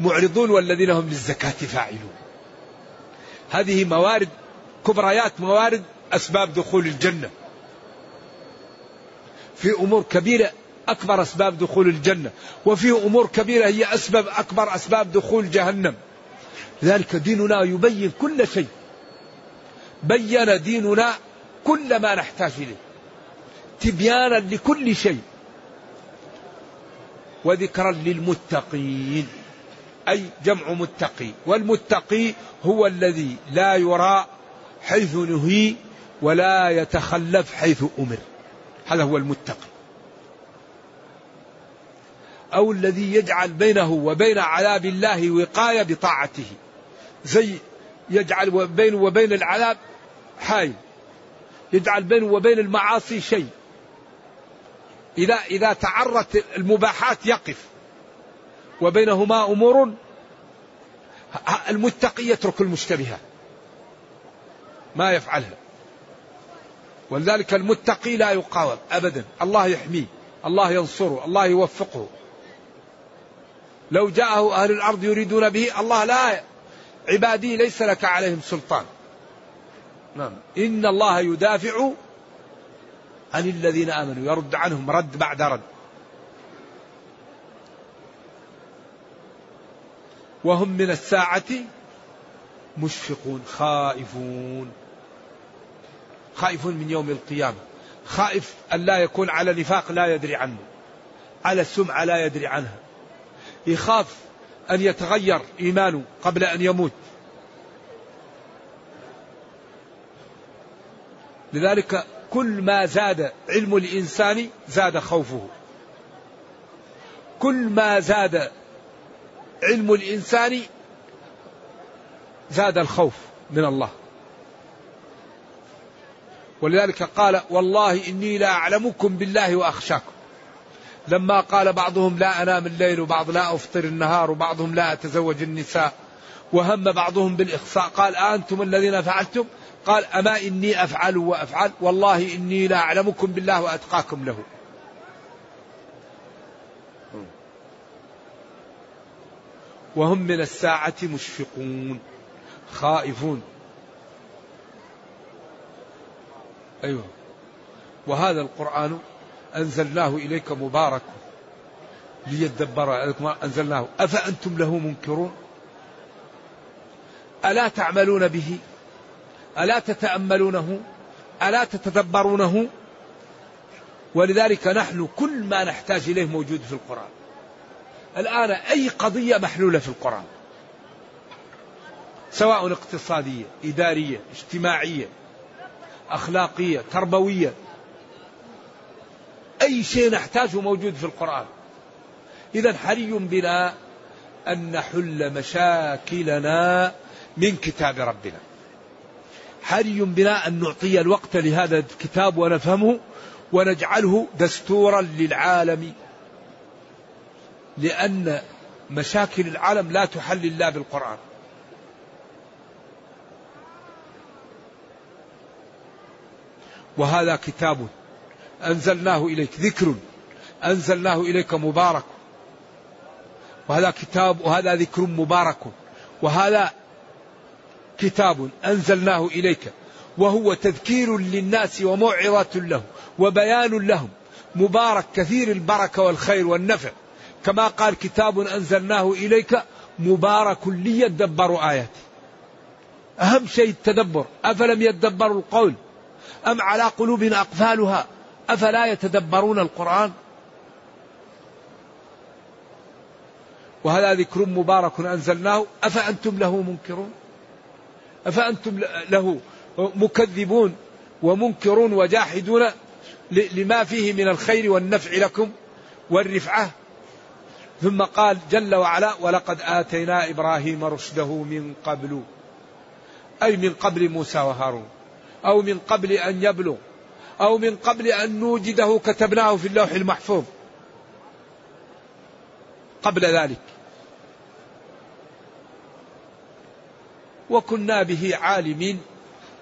معرضون والذين هم للزكاة فاعلون. هذه موارد كبريات موارد أسباب دخول الجنة. في أمور كبيرة أكبر أسباب دخول الجنة وفي أمور كبيرة هي أسباب أكبر أسباب دخول جهنم. لذلك ديننا يبين كل شيء. بين ديننا كل ما نحتاج إليه. تبيانا لكل شيء. وذكرا للمتقين أي جمع متقي. والمتقي هو الذي لا يرى حيث نهي ولا يتخلف حيث أمر. هذا هو المتقي. أو الذي يجعل بينه وبين عذاب الله وقاية بطاعته. زي يجعل بينه وبين العذاب حائل يجعل بينه وبين المعاصي شيء. إذا إذا تعرت المباحات يقف. وبينهما أمور المتقي يترك المشتبهات ما يفعلها. ولذلك المتقي لا يقاوم أبدا. الله يحميه الله ينصره الله يوفقه. لو جاءه أهل الأرض يريدون به الله لا عبادي ليس لك عليهم سلطان. نعم. إن الله يدافع عن الذين آمنوا يرد عنهم رد بعد رد؟ وهم من الساعة مشفقون خائفون. خائفون من يوم القيامة. خائف أن لا يكون على نفاق لا يدري عنه. على السمعة لا يدري عنها. يخاف أن يتغير إيمانه قبل أن يموت. لذلك كل ما زاد علم الإنسان زاد خوفه. كل ما زاد علم الإنسان زاد الخوف من الله. ولذلك قال والله إني لا أعلمكم بالله وأخشاكم. لما قال بعضهم لا أنام الليل وبعض لا أفطر النهار وبعضهم لا أتزوج النساء وهم بعضهم بالإخصاء قال أنتم الذين فعلتم؟ قال أما إني أفعل وأفعل والله إني لا أعلمكم بالله وأتقاكم له. وهم من الساعة مشفقون خائفون. أيوه. وهذا القرآن أنزلناه إليك مبارك ليدبر أنزلناه. أفأنتم له منكرون؟ ألا تعملون به؟ ألا تتأملونه؟ ألا تتدبرونه؟ ولذلك نحن كل ما نحتاج إليه موجود في القرآن. الآن أي قضية محلولة في القرآن؟ سواء اقتصادية إدارية اجتماعية أخلاقية تربوية. أي شيء نحتاجه موجود في القرآن. إذا حري بنا أن نحل مشاكلنا من كتاب ربنا. حري بنا أن نعطي الوقت لهذا الكتاب ونفهمه ونجعله دستورا للعالم. لأن مشاكل العالم لا تحل إلا بالقرآن. وهذا كتاب أنزلناه إليك ذكر أنزلناه إليك مبارك. وهذا كتاب وهذا ذكر مبارك. وهذا كتاب أنزلناه إليك وهو تذكير للناس وموعظة لهم وبيان لهم مبارك كثير البركة والخير والنفع. كما قال كتاب أنزلناه إليك مبارك ليدبروا آياته أهم شيء التدبر أفلم يدبروا القول؟ أم على قلوب أقفالها؟ أفلا يتدبرون القرآن؟ وهذا ذكر مبارك أنزلناه أفأنتم له منكرون؟ أفأنتم له مكذبون ومنكرون وجاحدون لما فيه من الخير والنفع لكم والرفعة؟ ثم قال جل وعلا ولقد آتينا إبراهيم رشده من قبل أي من قبل موسى وهارون أو من قبل أن يبلغ أو من قبل أن نوجده كتبناه في اللوح المحفوظ. قبل ذلك. وكنا به عالمين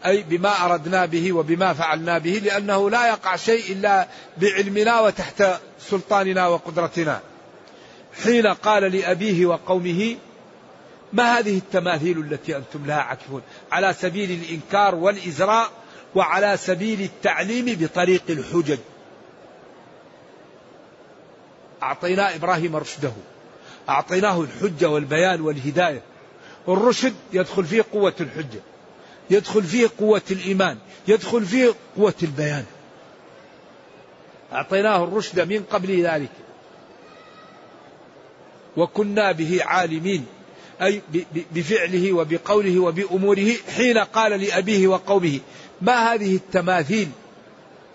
أي بما أردنا به وبما فعلنا به لأنه لا يقع شيء إلا بعلمنا وتحت سلطاننا وقدرتنا. حين قال لأبيه وقومه ما هذه التماثيل التي أنتم لها عاكفون؟ على سبيل الإنكار والإزراء وعلى سبيل التعليم بطريق الحجج. أعطينا إبراهيم رشده أعطيناه الحجة والبيان والهداية. الرشد يدخل فيه قوة الحجة يدخل فيه قوة الإيمان يدخل فيه قوة البيان. أعطيناه الرشد من قبل ذلك. وكنا به عالمين أي بفعله وبقوله وبأموره حين قال لأبيه وقومه ما هذه التماثيل؟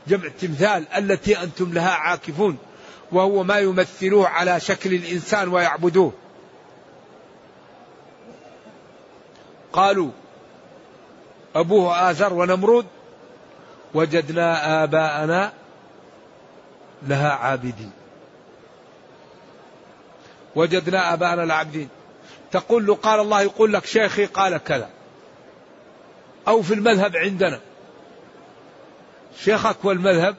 جمع تمثال التي أنتم لها عاكفون وهو ما يمثلوه على شكل الإنسان ويعبدوه. قالوا أبوه آزر ونمرود وجدنا آباءنا لها عابدين. وجدنا آباءنا العابدين تقول له قال الله يقول لك شيخي قال كذا. أو في المذهب عندنا. شيخك والمذهب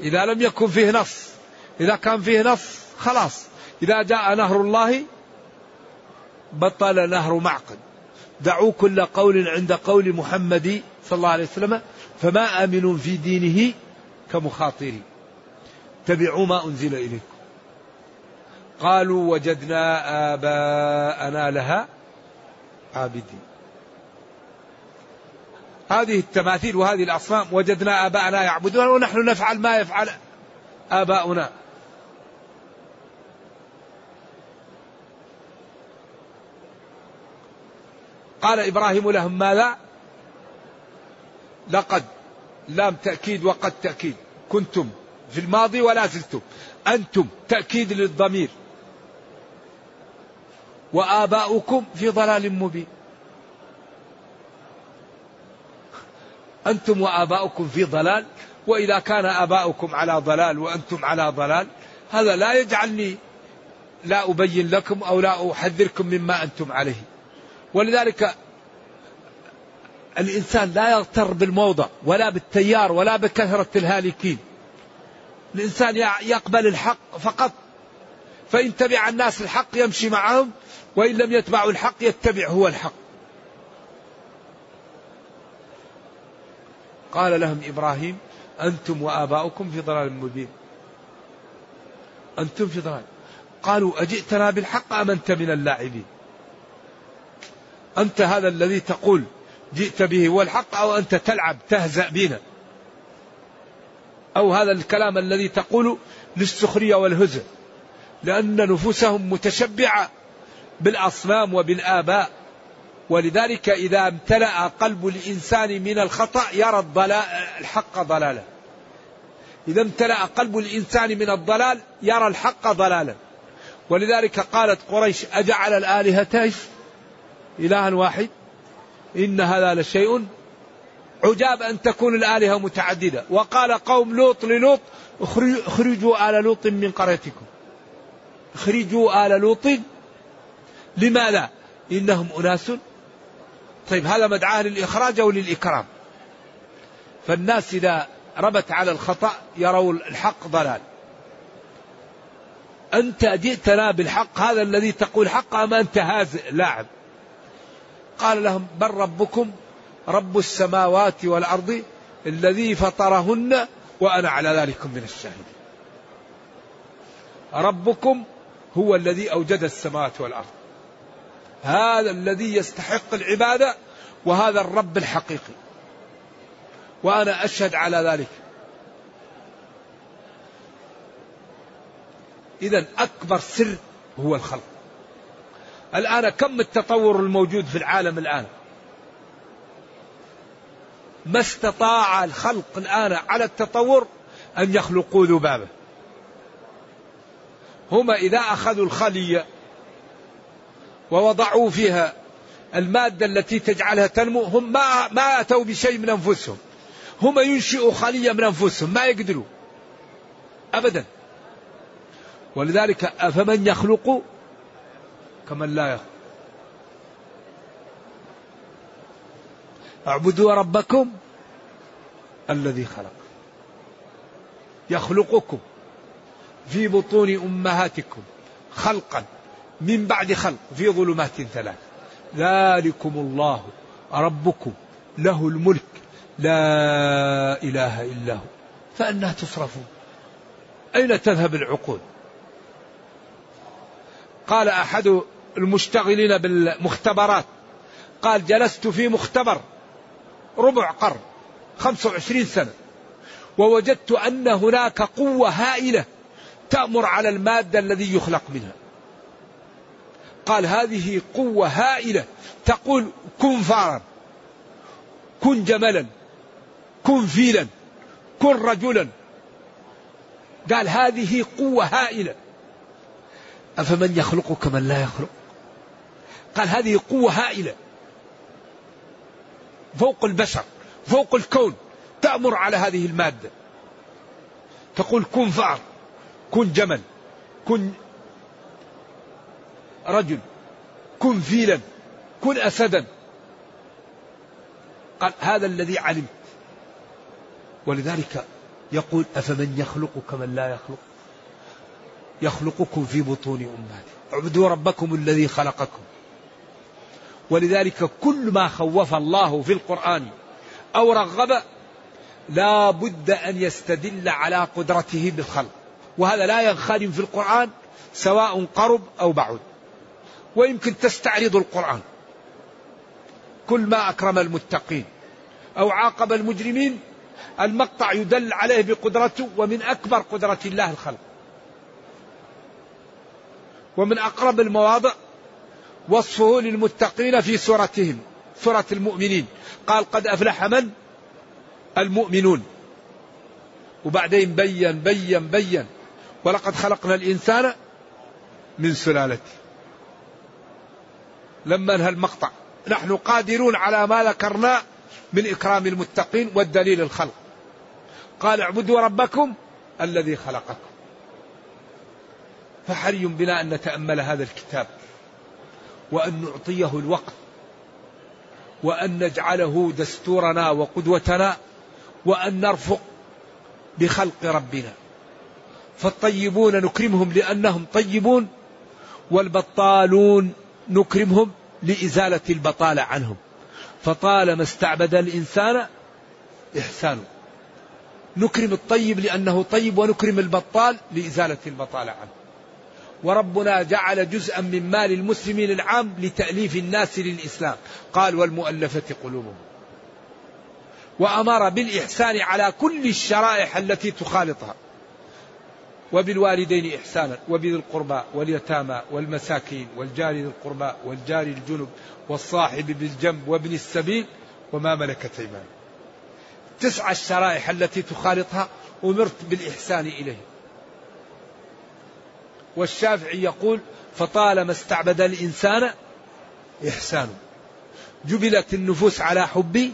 إذا لم يكن فيه نص إذا كان فيه نص خلاص. إذا جاء نهر الله بطل نهر معقد. دعوا كل قول عند قول محمد صلى الله عليه وسلم فما آمن في دينه كمخاطري. اتبعوا ما أنزل إليكم. قالوا وجدنا آباءنا لها عابدين. هذه التماثيل وهذه الأصنام وجدنا آباءنا يعبدون ونحن نفعل ما يفعل آباؤنا. قال إبراهيم لهم ماذا؟ لقد لام تأكيد وقد تأكيد. كنتم في الماضي ولا زلتم. أنتم تأكيد للضمير. وآباؤكم في ضلال مبين. أنتم وآباؤكم في ضلال وإذا كان آباؤكم على ضلال وأنتم على ضلال هذا لا يجعلني لا أبين لكم أو لا أحذركم مما أنتم عليه. ولذلك الإنسان لا يغتر بالموضع ولا بالتيار ولا بكثرة الهالكين. الإنسان يقبل الحق فقط. فإن تبع الناس الحق يمشي معهم وإن لم يتبعوا الحق يتبع هو الحق. قال لهم إبراهيم أنتم وآباؤكم في ضلال مبين. أنتم في ضلال. قالوا أجئتنا بالحق أم أنت من اللاعبين؟ أنت هذا الذي تقول جئت به هو الحق أو أنت تلعب تهزأ بنا. أو هذا الكلام الذي تقول للسخرية والهزء. لأن نفوسهم متشبعة بالأصنام وبالآباء. ولذلك إذا امتلأ قلب الإنسان من الخطأ يرى الضلال الحق ضلالا. إذا امتلأ قلب الإنسان من الضلال يرى الحق ضلالا. ولذلك قالت قريش أجعل الآلهة إلها واحد إن هذا لشيء عجاب أن تكون الآلهة متعددة. وقال قوم لوط للوط اخرجوا آل لوط من قريتكم. اخرجوا آل لوط. لماذا؟ إنهم أناس. طيب هذا مدعاة للإخراج أو للإكرام. فالناس إذا ربت على الخطأ يروا الحق ضلال. أنت جئتنا بالحق هذا الذي تقول حق أم أنت هازئ؟ لاعب قال لهم بل ربكم رب السماوات والأرض الذي فطرهن وأنا على ذلك من الشاهدين ربكم هو الذي أوجد السماوات والأرض. هذا الذي يستحق العبادة وهذا الرب الحقيقي. وأنا أشهد على ذلك. إذا أكبر سر هو الخلق. الآن كم التطور الموجود في العالم الآن؟ ما استطاع الخلق الآن على التطور أن يخلقوا ذبابة. هم إذا أخذوا الخلية ووضعوا فيها المادة التي تجعلها تنمو هم ما ما أتوا بشيء من أنفسهم. هم ينشئوا خلية من أنفسهم ما يقدروا. أبدا. ولذلك أفمن يخلق كمن لا يخلق اعبدوا ربكم الذي خلق. يخلقكم في بطون أمهاتكم خلقا من بعد خلق في ظلمات ثلاث. ذلكم الله ربكم له الملك لا إله إلا هو. فأنها تصرفون أين تذهب العقول؟ قال أحد المشتغلين بالمختبرات. قال جلست في مختبر ربع قرن خمسة وعشرين سنة ووجدت أن هناك قوة هائلة تأمر على المادة الذي يخلق منها. قال هذه قوة هائلة تقول كن فارا كن جملا كن فيلا كن رجلا. قال هذه قوة هائلة. أفمن يخلق كمن لا يخلق؟ قال هذه قوة هائلة. فوق البشر فوق الكون تأمر على هذه المادة. تقول كن فأر كن جمل كن رجل كن فيلا كن أسدا. قال هذا الذي علمت. ولذلك يقول أفمن يخلق كمن لا يخلق؟ يخلقكم في بطون أمهاتكم. اعبدوا ربكم الذي خلقكم. ولذلك كل ما خوف الله في القرآن أو رغب لا بد أن يستدل على قدرته بالخلق. وهذا لا ينخرم في القرآن سواء قرب أو بعد. ويمكن تستعرض القرآن. كل ما أكرم المتقين أو عاقب المجرمين المقطع يدل عليه بقدرته ومن أكبر قدرة الله الخلق. ومن أقرب المواضع وصفه للمتقين في سورتهم سورة المؤمنين. قال قد أفلح من؟ المؤمنون. وبعدين بين بين بين ولقد خلقنا الإنسان من سلالة. لما انهى المقطع نحن قادرون على ما ذكرنا من إكرام المتقين والدليل الخلق. قال اعبدوا ربكم الذي خلقكم. فحري بنا أن نتأمل هذا الكتاب. وأن نعطيه الوقت وأن نجعله دستورنا وقدوتنا وأن نرفق بخلق ربنا. فالطيبون نكرمهم لأنهم طيبون والبطالون نكرمهم لإزالة البطالة عنهم. فطالما استعبد الإنسان إحسانه نكرم الطيب لأنه طيب ونكرم البطال لإزالة البطالة عنه. وربنا جعل جزءا من مال المسلمين العام لتأليف الناس للإسلام. قال والمؤلفة قلوبهم. وأمر بالإحسان على كل الشرائح التي تخالطها. وبالوالدين إحسانا وبذي القربى واليتامى والمساكين والجار ذي القربى والجار الجنب والصاحب بالجنب وابن السبيل وما ملكت أيمانه تسع الشرائح التي تخالطها أمرت بالإحسان إليه والشافعي يقول فطالما استعبد الإنسان إحسانه جبلت النفوس على حب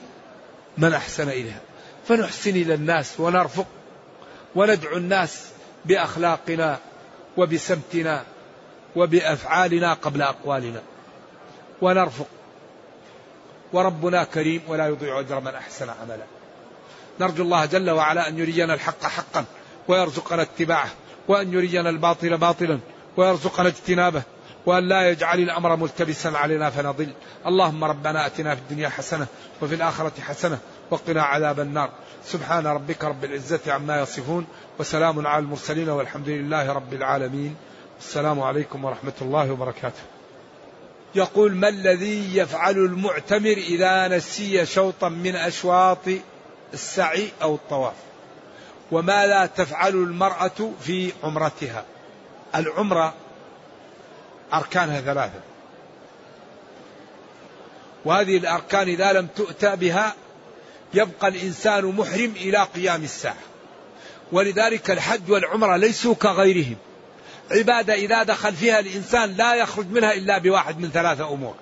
من أحسن إليها. فنحسن إلى الناس ونرفق وندعو الناس بأخلاقنا وبسمتنا وبأفعالنا قبل أقوالنا. ونرفق. وربنا كريم ولا يضيع أجر من أحسن عملا. نرجو الله جل وعلا أن يرينا الحق حقا ويرزقنا اتباعه. وأن يرينا الباطل باطلا ويرزقنا اجتنابه وأن لا يجعل الأمر ملتبسا علينا فنضل. اللهم ربنا أتنا في الدنيا حسنة وفي الآخرة حسنة وقنا عذاب النار. سبحان ربك رب العزة عما يصفون وسلام على المرسلين والحمد لله رب العالمين. السلام عليكم ورحمة الله وبركاته. يقول ما الذي يفعل المعتمر إذا نسي شوطا من أشواط السعي أو الطواف؟ وماذا تفعل المرأة في عمرتها. العمرة أركانها ثلاثة. وهذه الأركان إذا لم تؤتى بها يبقى الإنسان محرم إلى قيام الساعة. ولذلك الحج والعمرة ليسوا كغيرهم. عبادة إذا دخل فيها الإنسان لا يخرج منها إلا بواحد من ثلاثة أمور.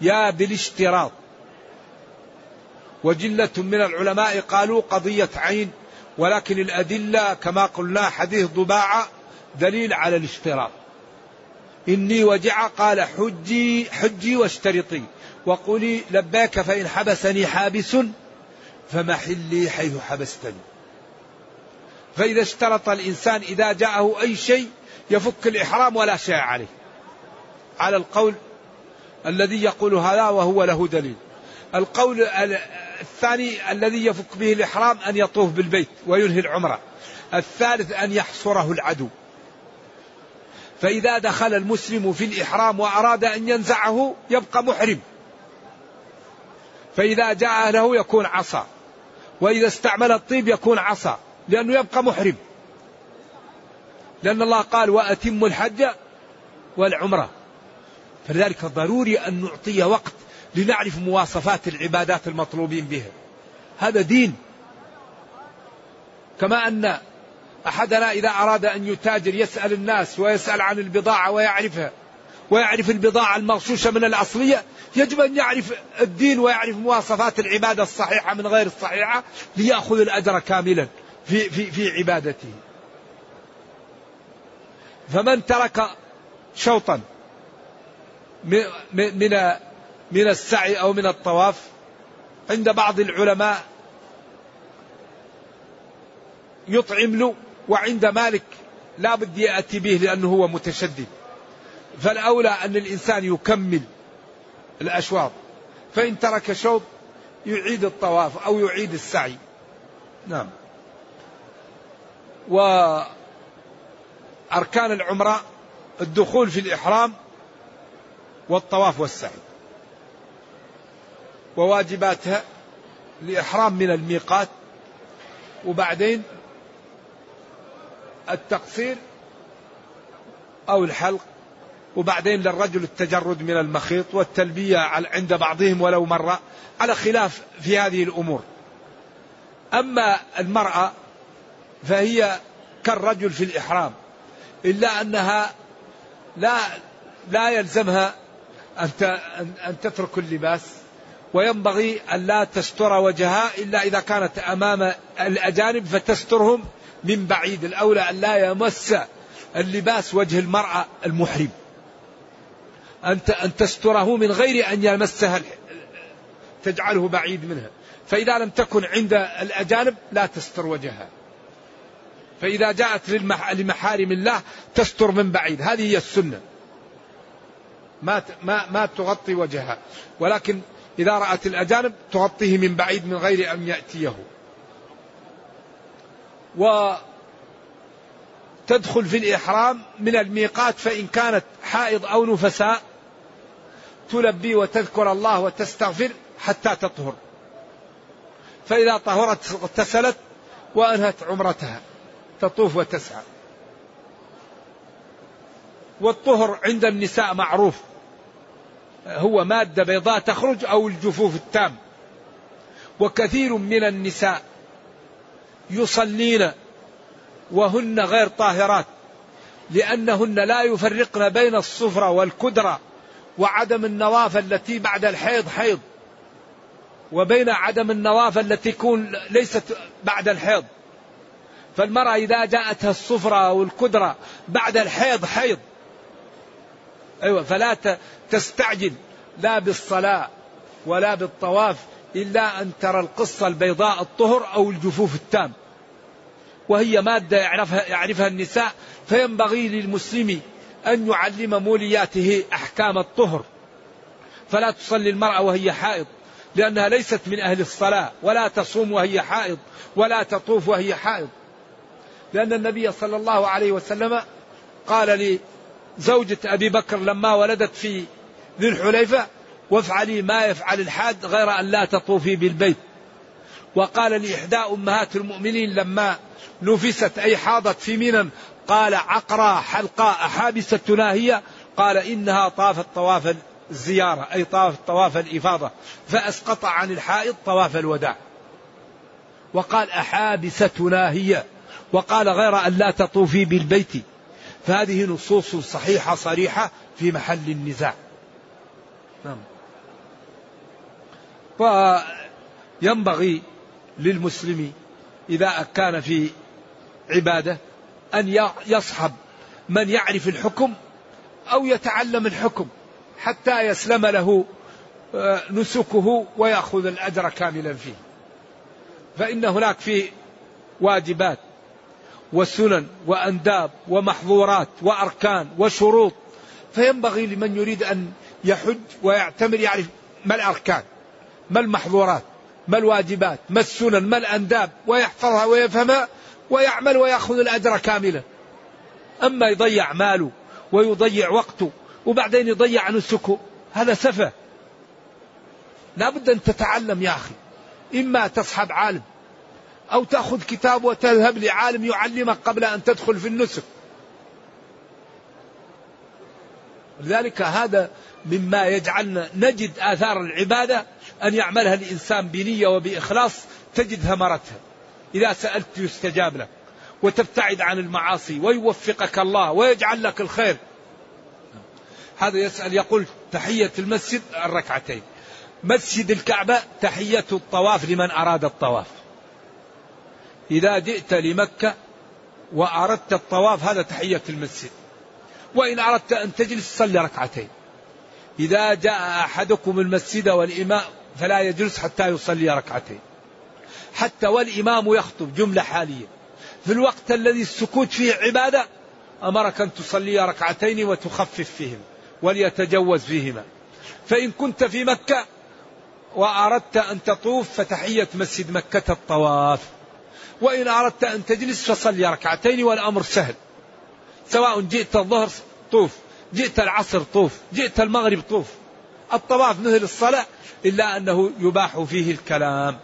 يا بالاشتراط. وجلة من العلماء قالوا قضية عين ولكن الأدلة كما قلنا حديث ضباعة دليل على الاشتراط. إني وجع قال حجي حجي واشترطي. وقولي لباك فإن حبسني حابس فمحلي حيث حبستني. فإذا اشترط الإنسان إذا جاءه أي شيء يفك الإحرام ولا شيء عليه. على القول الذي يقول هذا وهو له دليل. القول الثاني الذي يفك به الإحرام أن يطوف بالبيت وينهي العمرة. الثالث أن يحصره العدو. فإذا دخل المسلم في الإحرام وأراد أن ينزعه يبقى محرم. فإذا جاء أهله يكون عصا. وإذا استعمل الطيب يكون عصا لأنه يبقى محرم. لأن الله قال وأتم الحج والعمرة. فلذلك ضروري أن نعطي وقت لنعرف مواصفات العبادات المطلوبين بها. هذا دين. كما أن أحدنا إذا أراد أن يتاجر يسأل الناس ويسأل عن البضاعة ويعرفها. ويعرف البضاعة المغشوشة من الأصلية. يجب أن يعرف الدين ويعرف مواصفات العبادة الصحيحة من غير الصحيحة ليأخذ الأجر كاملا في, في, في عبادته. فمن ترك شوطا من من السعي أو من الطواف عند بعض العلماء يطعم له وعند مالك لا بد يأتي به لأنه هو متشدد. فالأولى أن الإنسان يكمل الأشواط فإن ترك شوط يعيد الطواف أو يعيد السعي. نعم. وأركان العمرة الدخول في الإحرام والطواف والسعي. وواجباتها الإحرام من الميقات. وبعدين التقصير أو الحلق. وبعدين للرجل التجرد من المخيط والتلبية عند بعضهم ولو مرة على خلاف في هذه الأمور. أما المرأة فهي كالرجل في الإحرام إلا أنها لا لا يلزمها أن أن تترك اللباس. وينبغي أن لا تستر وجهها إلا إذا كانت أمام الأجانب فتسترهم من بعيد. الأولى أن لا يمس اللباس وجه المرأة المحرم. أن أن تستره من غير أن يمسها تجعله بعيد منها. فإذا لم تكن عند الأجانب لا تستر وجهها. فإذا جاءت لمحارم الله تستر من بعيد. هذه هي السنة. ما ما ما تغطي وجهها. ولكن إذا رأت الأجانب تغطيه من بعيد من غير أن يأتيه. وتدخل في الإحرام من الميقات فإن كانت حائض أو نفساء تلبي وتذكر الله وتستغفر حتى تطهر. فإذا طهرت اغتسلت وأنهت عمرتها تطوف وتسعى. والطهر عند النساء معروف. هو مادة بيضاء تخرج أو الجفوف التام. وكثير من النساء يصلين وهن غير طاهرات لأنهن لا يفرقن بين الصفرة والكدرة وعدم النوافل التي بعد الحيض حيض وبين عدم النوافل التي تكون ليست بعد الحيض. فالمرأة إذا جاءتها الصفرة أو الكدرة بعد الحيض حيض. أيوة فلا تستعجل لا بالصلاة ولا بالطواف إلا أن ترى القصة البيضاء الطهر أو الجفوف التام. وهي مادة يعرفها, يعرفها النساء فينبغي للمسلم أن يعلم مولياته أحكام الطهر. فلا تصلي المرأة وهي حائض لأنها ليست من أهل الصلاة ولا تصوم وهي حائض ولا تطوف وهي حائض. لأن النبي صلى الله عليه وسلم قال لزوجة أبي بكر لما ولدت في ذي الحليفة وافعلي ما يفعل الحاج غير أن لا تطوفي بالبيت. وقال لإحدى أمهات المؤمنين لما نفست أي حاضت في منى قال عقرى حلقاء حابسة ناهية قال إنها طافت طواف الزيارة أي طافت طواف الإفاضة. فأسقط عن الحائض طواف الوداع. وقال أحابستنا هي وقال غير أن لا تطوفي بالبيت. فهذه نصوص صحيحة صريحة في محل النزاع. نعم. وينبغي للمسلم إذا كان في عبادة أن يصحب من يعرف الحكم أو يتعلم الحكم حتى يسلم له آه، نسكه ويأخذ الأجر كاملا فيه. فإن هناك في واجبات وسنن وأنداب ومحظورات وأركان وشروط. فينبغي لمن يريد أن يحج ويعتمر يعرف ما الأركان ما المحظورات ما الواجبات ما السنن ما الأنداب ويحفظها ويفهمها ويعمل ويأخذ الأجر كاملا. أما يضيع ماله ويضيع وقته وبعدين يضيع نسكه هذا سفه. لا بد أن تتعلم يا أخي. إما تصحب عالم أو تأخذ كتاب وتذهب لعالم يعلمك قبل أن تدخل في النسك. لذلك هذا مما يجعلنا نجد آثار العبادة أن يعملها الإنسان بنية وبإخلاص تجد ثمرتها. إذا سألت يستجاب لك وتبتعد عن المعاصي ويوفقك الله ويجعل لك الخير. هذا يسأل يقول تحية المسجد الركعتين. مسجد الكعبة تحية الطواف لمن أراد الطواف. إذا جئت لمكة وأردت الطواف هذا تحية المسجد. وإن أردت أن تجلس صلي ركعتين. إذا جاء أحدكم المسجد والإمام فلا يجلس حتى يصلي ركعتين. حتى والإمام يخطب جملة حالية. في الوقت الذي السكوت فيه عبادة أمرك أن تصلي ركعتين وتخفف فيهم وليتجوز فيهما. فإن كنت في مكة وأردت أن تطوف فتحية مسجد مكة الطواف. وإن أردت أن تجلس فصلي ركعتين والأمر سهل. سواء جئت الظهر طوف جئت العصر طوف جئت المغرب طوف. الطواف مثل الصلاة إلا أنه يباح فيه الكلام.